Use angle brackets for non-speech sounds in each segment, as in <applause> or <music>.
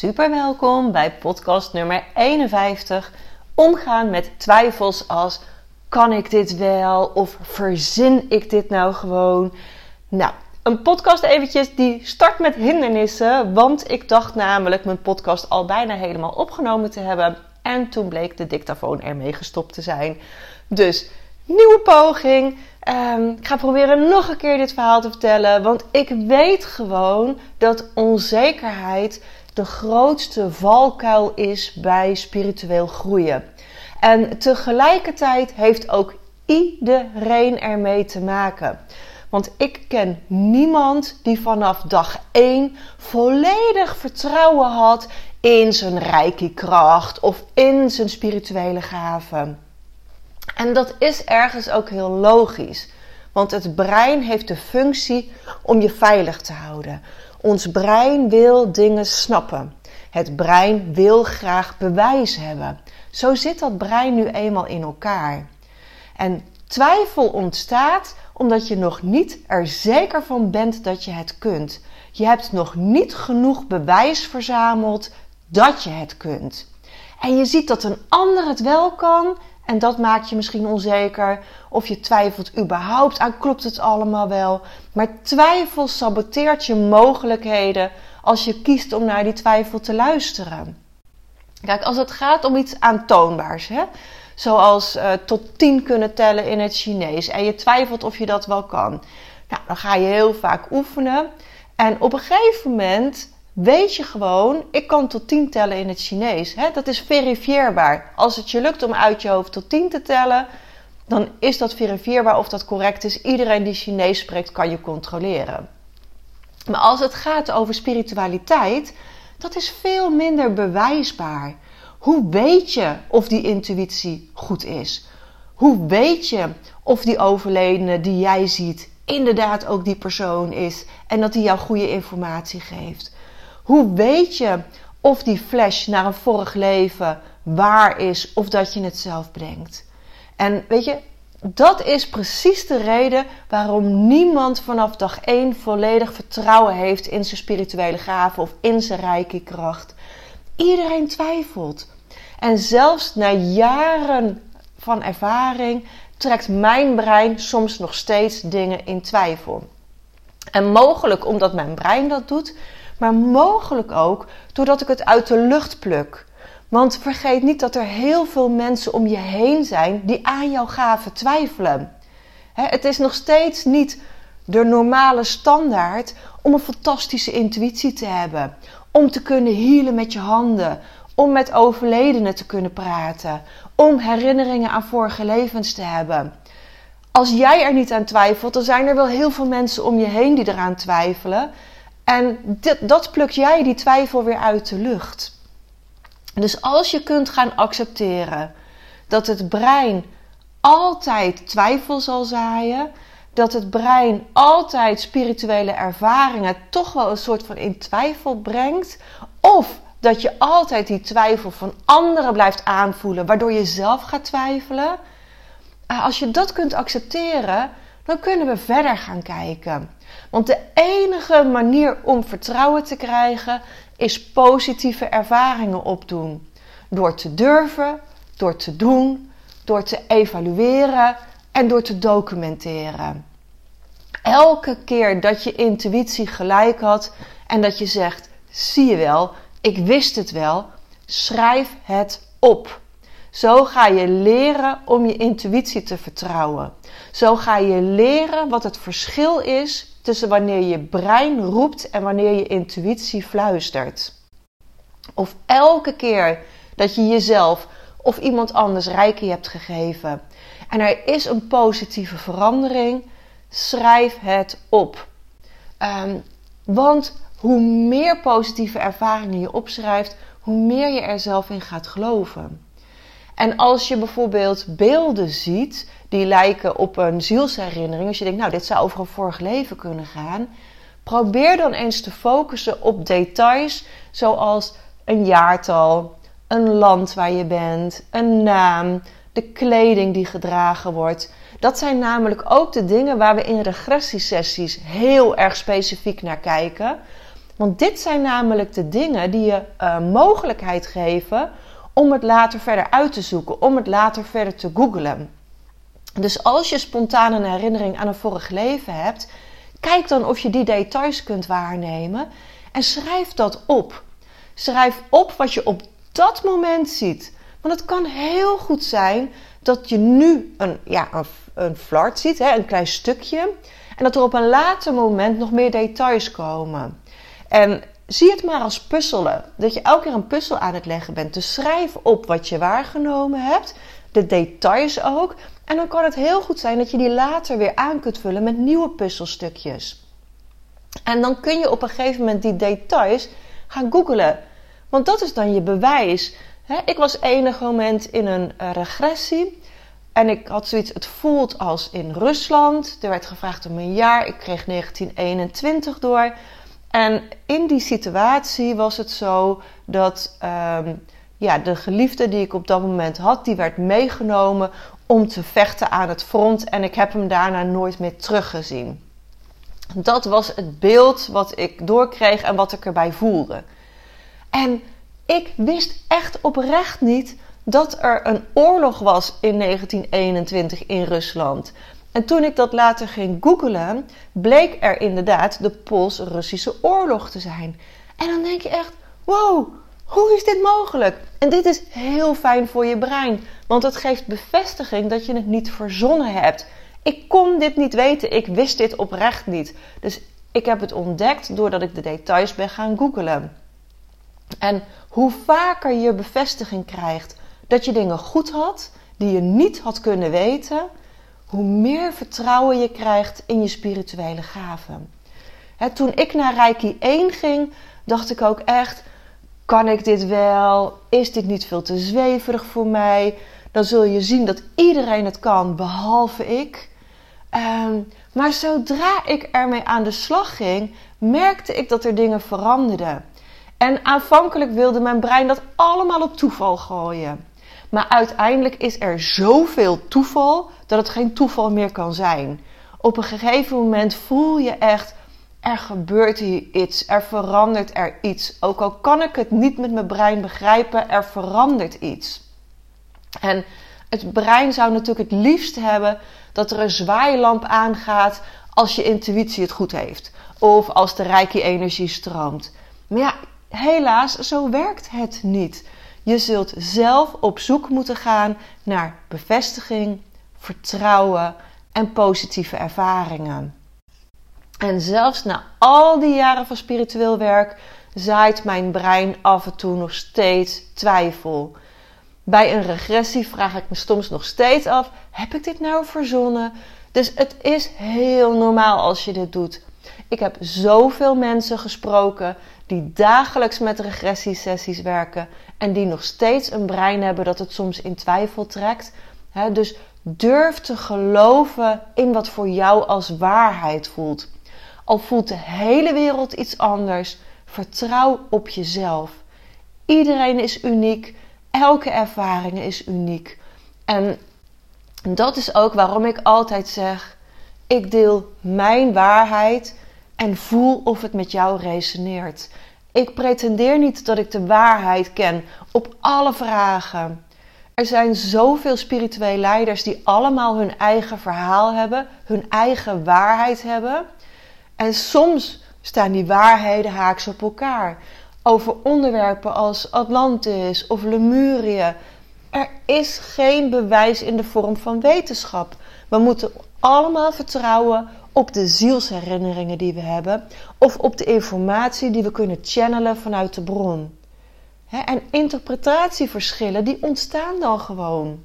Super welkom bij podcast nummer 51. Omgaan met twijfels als kan ik dit wel of verzin ik dit nou gewoon? Nou, een podcast eventjes die start met hindernissen, want ik dacht namelijk mijn podcast al bijna helemaal opgenomen te hebben en toen bleek de dictafoon ermee gestopt te zijn. Dus nieuwe poging. Ehm, ik ga proberen nog een keer dit verhaal te vertellen, want ik weet gewoon dat onzekerheid de grootste valkuil is bij spiritueel groeien. En tegelijkertijd heeft ook iedereen ermee te maken. Want ik ken niemand die vanaf dag 1 volledig vertrouwen had in zijn rijke kracht of in zijn spirituele gaven. En dat is ergens ook heel logisch. Want het brein heeft de functie om je veilig te houden. Ons brein wil dingen snappen. Het brein wil graag bewijs hebben. Zo zit dat brein nu eenmaal in elkaar. En twijfel ontstaat omdat je nog niet er zeker van bent dat je het kunt. Je hebt nog niet genoeg bewijs verzameld dat je het kunt. En je ziet dat een ander het wel kan en dat maakt je misschien onzeker. Of je twijfelt überhaupt aan klopt het allemaal wel. Maar twijfel saboteert je mogelijkheden als je kiest om naar die twijfel te luisteren. Kijk, als het gaat om iets aantoonbaars, hè, zoals uh, tot 10 kunnen tellen in het Chinees, en je twijfelt of je dat wel kan, nou, dan ga je heel vaak oefenen. En op een gegeven moment weet je gewoon, ik kan tot 10 tellen in het Chinees. Hè? Dat is verifieerbaar. Als het je lukt om uit je hoofd tot 10 te tellen, dan is dat verifieerbaar of dat correct is. Iedereen die Chinees spreekt kan je controleren. Maar als het gaat over spiritualiteit, dat is veel minder bewijsbaar. Hoe weet je of die intuïtie goed is? Hoe weet je of die overledene die jij ziet inderdaad ook die persoon is en dat hij jou goede informatie geeft? Hoe weet je of die flash naar een vorig leven waar is of dat je het zelf bedenkt? En weet je, dat is precies de reden waarom niemand vanaf dag 1 volledig vertrouwen heeft in zijn spirituele gaven of in zijn rijke kracht. Iedereen twijfelt. En zelfs na jaren van ervaring trekt mijn brein soms nog steeds dingen in twijfel. En mogelijk omdat mijn brein dat doet, maar mogelijk ook doordat ik het uit de lucht pluk. Want vergeet niet dat er heel veel mensen om je heen zijn die aan jouw gaven twijfelen. het is nog steeds niet de normale standaard om een fantastische intuïtie te hebben. Om te kunnen healen met je handen. Om met overledenen te kunnen praten. Om herinneringen aan vorige levens te hebben. Als jij er niet aan twijfelt, dan zijn er wel heel veel mensen om je heen die eraan twijfelen. En dit, dat pluk jij die twijfel weer uit de lucht. Dus als je kunt gaan accepteren dat het brein altijd twijfel zal zaaien, dat het brein altijd spirituele ervaringen toch wel een soort van in twijfel brengt, of dat je altijd die twijfel van anderen blijft aanvoelen, waardoor je zelf gaat twijfelen. Eh, als je dat kunt accepteren, dan kunnen we verder gaan kijken. Want de enige manier om vertrouwen te krijgen is positieve ervaringen opdoen. Door te durven, door te doen, door te evalueren en door te documenteren. Elke keer dat je intuïtie gelijk had en dat je zegt: zie je wel, ik wist het wel, schrijf het op. Zo ga je leren om je intuïtie te vertrouwen. Zo ga je leren wat het verschil is tussen wanneer je brein roept en wanneer je intuïtie fluistert. Of elke keer dat je jezelf of iemand anders rijke hebt gegeven en er is een positieve verandering, schrijf het op. Ehm, want hoe meer positieve ervaringen je opschrijft, hoe meer je er zelf in gaat geloven. En als je bijvoorbeeld beelden ziet die lijken op een zielsherinnering, als je denkt, nou, dit zou over een vorig leven kunnen gaan, probeer dan eens te focussen op details zoals een jaartal, een land waar je bent, een naam, de kleding die gedragen wordt. Dat zijn namelijk ook de dingen waar we in regressiesessies heel erg specifiek naar kijken. Want dit zijn namelijk de dingen die je uh, mogelijkheid geven om het later verder uit te zoeken, om het later verder te googlen. Dus als je spontaan een herinnering aan een vorig leven hebt, kijk dan of je die details kunt waarnemen en schrijf dat op. Schrijf op wat je op dat moment ziet. Want het kan heel goed zijn dat je nu een, ja, een, een flart ziet, hè, een klein stukje. En dat er op een later moment nog meer details komen. En zie het maar als puzzelen. Dat je elke keer een puzzel aan het leggen bent. Dus schrijf op wat je waargenomen hebt. De details ook. En dan kan het heel goed zijn dat je die later weer aan kunt vullen met nieuwe puzzelstukjes. En dan kun je op een gegeven moment die details gaan googlen. Want dat is dan je bewijs. ik was enig moment in een eh, regressie. En ik had zoiets, het voelt als in Rusland. Er werd gevraagd om een jaar. Ik kreeg 1921 door. En in die situatie was het zo dat ehm, ja, de geliefde die ik op dat moment had, die werd meegenomen om te vechten aan het front. En ik heb hem daarna nooit meer teruggezien. Dat was het beeld wat ik doorkreeg en wat ik erbij voelde. En ik wist echt oprecht niet dat er een oorlog was in 1921 in Rusland. En toen ik dat later ging googlen, bleek er inderdaad de Pools-Russische oorlog te zijn. En dan denk je echt: wow, hoe is dit mogelijk? En dit is heel fijn voor je brein, want het geeft bevestiging dat je het niet verzonnen hebt. Ik kon dit niet weten, ik wist dit oprecht niet. Dus ik heb het ontdekt doordat ik de details ben gaan googlen. En hoe vaker je bevestiging krijgt dat je dingen goed had, die je niet had kunnen weten, hoe meer vertrouwen je krijgt in je spirituele gaven. toen ik naar Reiki 1 ging, dacht ik ook echt: kan ik dit wel? Is dit niet veel te zweverig voor mij? Dan zul je zien dat iedereen het kan, behalve ik. Ehm, maar zodra ik ermee aan de slag ging, merkte ik dat er dingen veranderden. En aanvankelijk wilde mijn brein dat allemaal op toeval gooien. Maar uiteindelijk is er zoveel toeval dat het geen toeval meer kan zijn. Op een gegeven moment voel je echt, er gebeurt hier iets, er verandert er iets. Ook al kan ik het niet met mijn brein begrijpen, er verandert iets. En het brein zou natuurlijk het liefst hebben dat er een zwaailamp aangaat als je intuïtie het goed heeft. Of als de rijke energie stroomt. Maar ja, helaas, zo werkt het niet. Je zult zelf op zoek moeten gaan naar bevestiging, vertrouwen en positieve ervaringen. En zelfs na al die jaren van spiritueel werk zaait mijn brein af en toe nog steeds twijfel. Bij een regressie vraag ik me soms nog steeds af: heb ik dit nou verzonnen? Dus het is heel normaal als je dit doet. Ik heb zoveel mensen gesproken die dagelijks met regressiesessies werken en die nog steeds een brein hebben dat het soms in twijfel trekt. dus durf te geloven in wat voor jou als waarheid voelt. Al voelt de hele wereld iets anders, vertrouw op jezelf. Iedereen is uniek, elke ervaring is uniek. En dat is ook waarom ik altijd zeg: ik deel mijn waarheid en voel of het met jou resoneert. Ik pretendeer niet dat ik de waarheid ken op alle vragen. Er zijn zoveel spirituele leiders die allemaal hun eigen verhaal hebben, hun eigen waarheid hebben. En soms staan die waarheden haaks op elkaar. Over onderwerpen als Atlantis of Lemuria. Er is geen bewijs in de vorm van wetenschap. We moeten allemaal vertrouwen op de zielsherinneringen die we hebben of op de informatie die we kunnen channelen vanuit de bron. en interpretatieverschillen die ontstaan dan gewoon.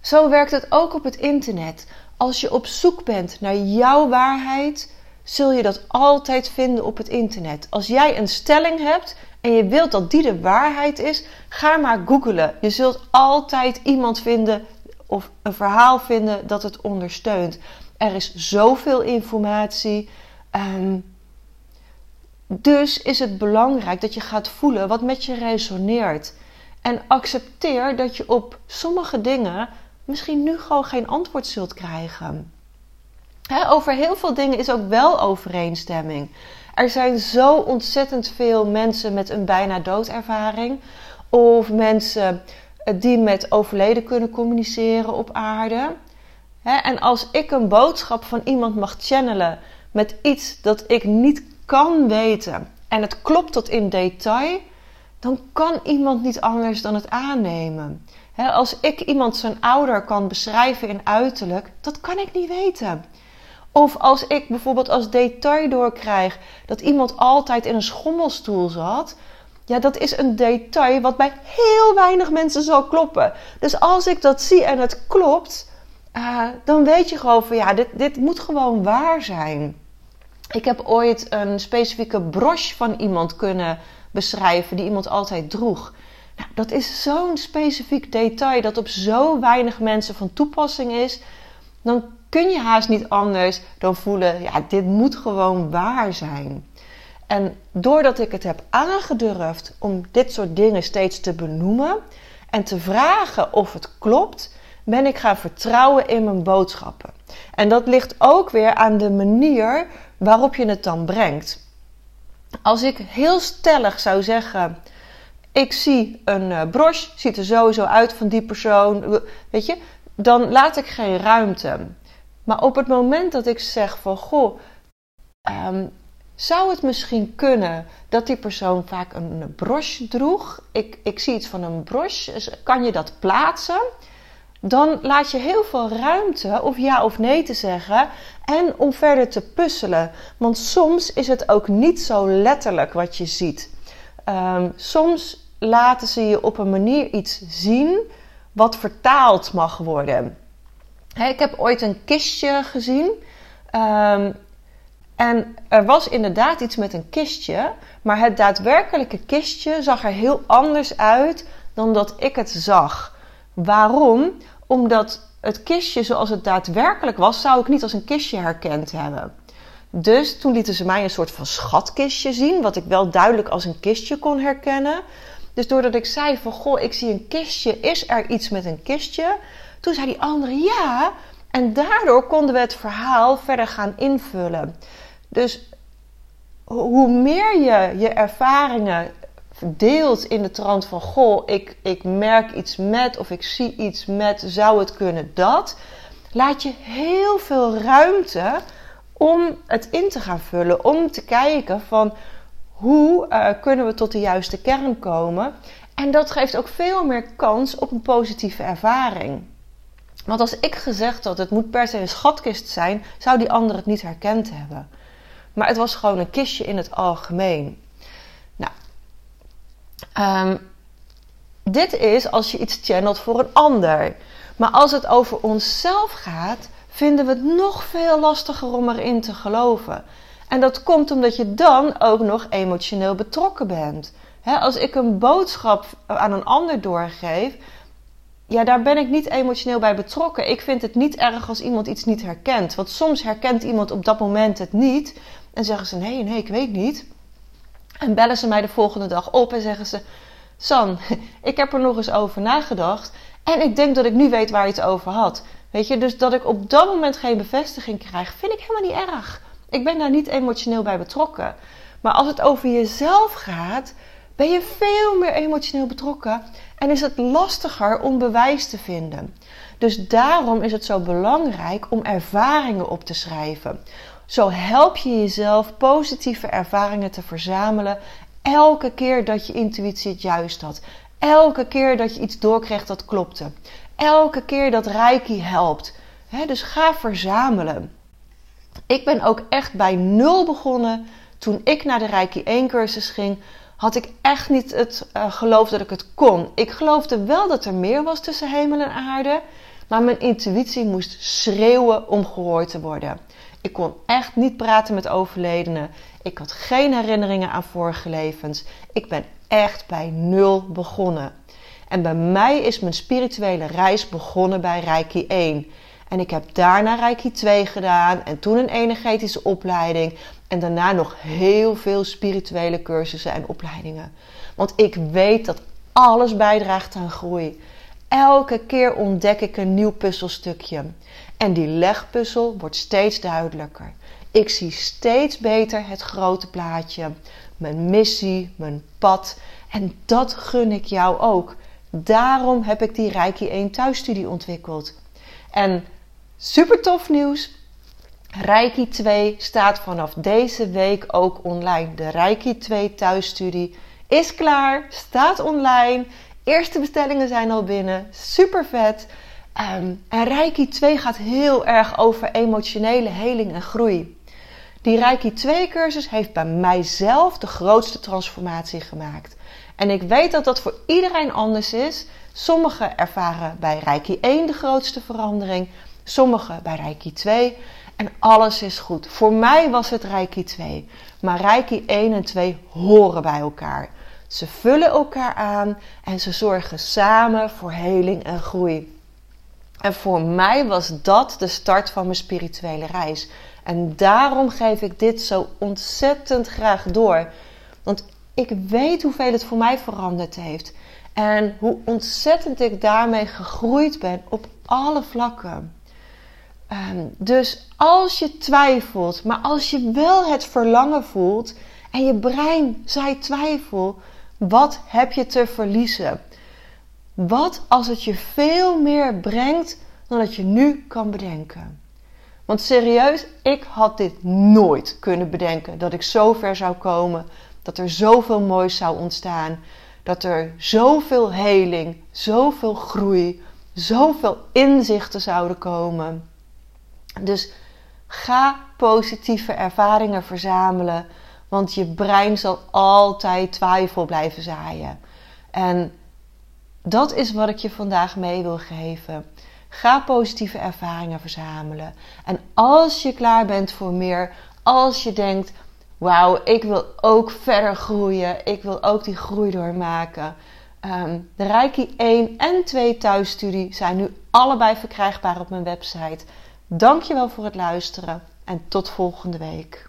Zo werkt het ook op het internet. Als je op zoek bent naar jouw waarheid, zul je dat altijd vinden op het internet. Als jij een stelling hebt en je wilt dat die de waarheid is, ga maar googlen. Je zult altijd iemand vinden of een verhaal vinden dat het ondersteunt. Er is zoveel informatie. Ehm, dus is het belangrijk dat je gaat voelen wat met je resoneert. En accepteer dat je op sommige dingen misschien nu gewoon geen antwoord zult krijgen. over heel veel dingen is ook wel overeenstemming. Er zijn zo ontzettend veel mensen met een bijna doodervaring. Of mensen die met overleden kunnen communiceren op aarde. en als ik een boodschap van iemand mag channelen met iets dat ik niet kan weten en het klopt tot in detail, dan kan iemand niet anders dan het aannemen. als ik iemand zijn ouder kan beschrijven in uiterlijk, dat kan ik niet weten. Of als ik bijvoorbeeld als detail doorkrijg dat iemand altijd in een schommelstoel zat. Ja, dat is een detail wat bij heel weinig mensen zal kloppen. Dus als ik dat zie en het klopt, uh, dan weet je gewoon van ja, dit, dit moet gewoon waar zijn. Ik heb ooit een specifieke broche van iemand kunnen beschrijven die iemand altijd droeg. Nou, dat is zo'n specifiek detail dat op zo weinig mensen van toepassing is. Dan kun je haast niet anders dan voelen: ja, dit moet gewoon waar zijn. En doordat ik het heb aangedurfd om dit soort dingen steeds te benoemen en te vragen of het klopt, ben ik gaan vertrouwen in mijn boodschappen. En dat ligt ook weer aan de manier waarop je het dan brengt. Als ik heel stellig zou zeggen: ik zie een uh, broche, ziet er sowieso uit van die persoon, weet je, dan laat ik geen ruimte. Maar op het moment dat ik zeg van goh, ehm, zou het misschien kunnen dat die persoon vaak een broche droeg? Ik, ik zie iets van een broche, dus kan je dat plaatsen? Dan laat je heel veel ruimte of ja of nee te zeggen en om verder te puzzelen. Want soms is het ook niet zo letterlijk wat je ziet. Um, soms laten ze je op een manier iets zien wat vertaald mag worden ik heb ooit een kistje gezien. Ehm, en er was inderdaad iets met een kistje. Maar het daadwerkelijke kistje zag er heel anders uit dan dat ik het zag. Waarom? Omdat het kistje zoals het daadwerkelijk was, zou ik niet als een kistje herkend hebben. Dus toen lieten ze mij een soort van schatkistje zien, wat ik wel duidelijk als een kistje kon herkennen. Dus doordat ik zei van goh, ik zie een kistje, is er iets met een kistje? Toen zei die andere ja. En daardoor konden we het verhaal verder gaan invullen. Dus hoe meer je je ervaringen deelt in de trant van: Goh, ik, ik merk iets met of ik zie iets met, zou het kunnen dat? Laat je heel veel ruimte om het in te gaan vullen. Om te kijken van hoe uh, kunnen we tot de juiste kern komen. En dat geeft ook veel meer kans op een positieve ervaring. Want als ik gezegd had, het moet per se een schatkist zijn, zou die ander het niet herkend hebben. Maar het was gewoon een kistje in het algemeen. Nou, um, dit is als je iets channelt voor een ander. Maar als het over onszelf gaat, vinden we het nog veel lastiger om erin te geloven. En dat komt omdat je dan ook nog emotioneel betrokken bent. als ik een boodschap aan een ander doorgeef, ja, daar ben ik niet emotioneel bij betrokken. Ik vind het niet erg als iemand iets niet herkent. Want soms herkent iemand op dat moment het niet. En zeggen ze: nee, nee, ik weet niet. En bellen ze mij de volgende dag op en zeggen ze: San, <laughs> ik heb er nog eens over nagedacht. En ik denk dat ik nu weet waar je het over had. Weet je, dus dat ik op dat moment geen bevestiging krijg, vind ik helemaal niet erg. Ik ben daar niet emotioneel bij betrokken. Maar als het over jezelf gaat, ben je veel meer emotioneel betrokken en is het lastiger om bewijs te vinden. Dus daarom is het zo belangrijk om ervaringen op te schrijven. Zo help je jezelf positieve ervaringen te verzamelen elke keer dat je intuïtie het juist had. Elke keer dat je iets doorkreeg dat klopte. Elke keer dat Reiki helpt. dus ga verzamelen. Ik ben ook echt bij nul begonnen toen ik naar de Reiki 1 cursus ging had ik echt niet het uh, geloof dat ik het kon. Ik geloofde wel dat er meer was tussen hemel en aarde, maar mijn intuïtie moest schreeuwen om gehoord te worden. Ik kon echt niet praten met overledenen. Ik had geen herinneringen aan vorige levens. Ik ben echt bij nul begonnen. En bij mij is mijn spirituele reis begonnen bij Reiki 1. En ik heb daarna Reiki 2 gedaan en toen een energetische opleiding. En daarna nog heel veel spirituele cursussen en opleidingen. Want ik weet dat alles bijdraagt aan groei. Elke keer ontdek ik een nieuw puzzelstukje. En die legpuzzel wordt steeds duidelijker. Ik zie steeds beter het grote plaatje, mijn missie, mijn pad. En dat gun ik jou ook. Daarom heb ik die Reiki 1 thuisstudie ontwikkeld. En super tof nieuws. Reiki 2 staat vanaf deze week ook online. De Reiki 2 thuisstudie is klaar, staat online. Eerste bestellingen zijn al binnen. Super vet. Ehm, en Reiki 2 gaat heel erg over emotionele heling en groei. Die Reiki 2 cursus heeft bij mijzelf de grootste transformatie gemaakt. En ik weet dat dat voor iedereen anders is. Sommigen ervaren bij Reiki 1 de grootste verandering, sommigen bij Reiki 2. En alles is goed. Voor mij was het Reiki 2. Maar Reiki 1 en 2 horen bij elkaar. Ze vullen elkaar aan en ze zorgen samen voor heling en groei. En voor mij was dat de start van mijn spirituele reis. En daarom geef ik dit zo ontzettend graag door. Want ik weet hoeveel het voor mij veranderd heeft. En hoe ontzettend ik daarmee gegroeid ben op alle vlakken. Ehm, dus als je twijfelt, maar als je wel het verlangen voelt en je brein zei twijfel, wat heb je te verliezen? Wat als het je veel meer brengt dan dat je nu kan bedenken? Want serieus, ik had dit nooit kunnen bedenken dat ik zo ver zou komen, dat er zoveel moois zou ontstaan, dat er zoveel heling, zoveel groei, zoveel inzichten zouden komen. Dus ga positieve ervaringen verzamelen, want je brein zal altijd twijfel blijven zaaien. En dat is wat ik je vandaag mee wil geven. Ga positieve ervaringen verzamelen. En als je klaar bent voor meer, als je denkt: Wauw, ik wil ook verder groeien, ik wil ook die groei doormaken. Um, de Reiki 1 en 2 thuisstudie zijn nu allebei verkrijgbaar op mijn website. Dankjewel voor het luisteren en tot volgende week.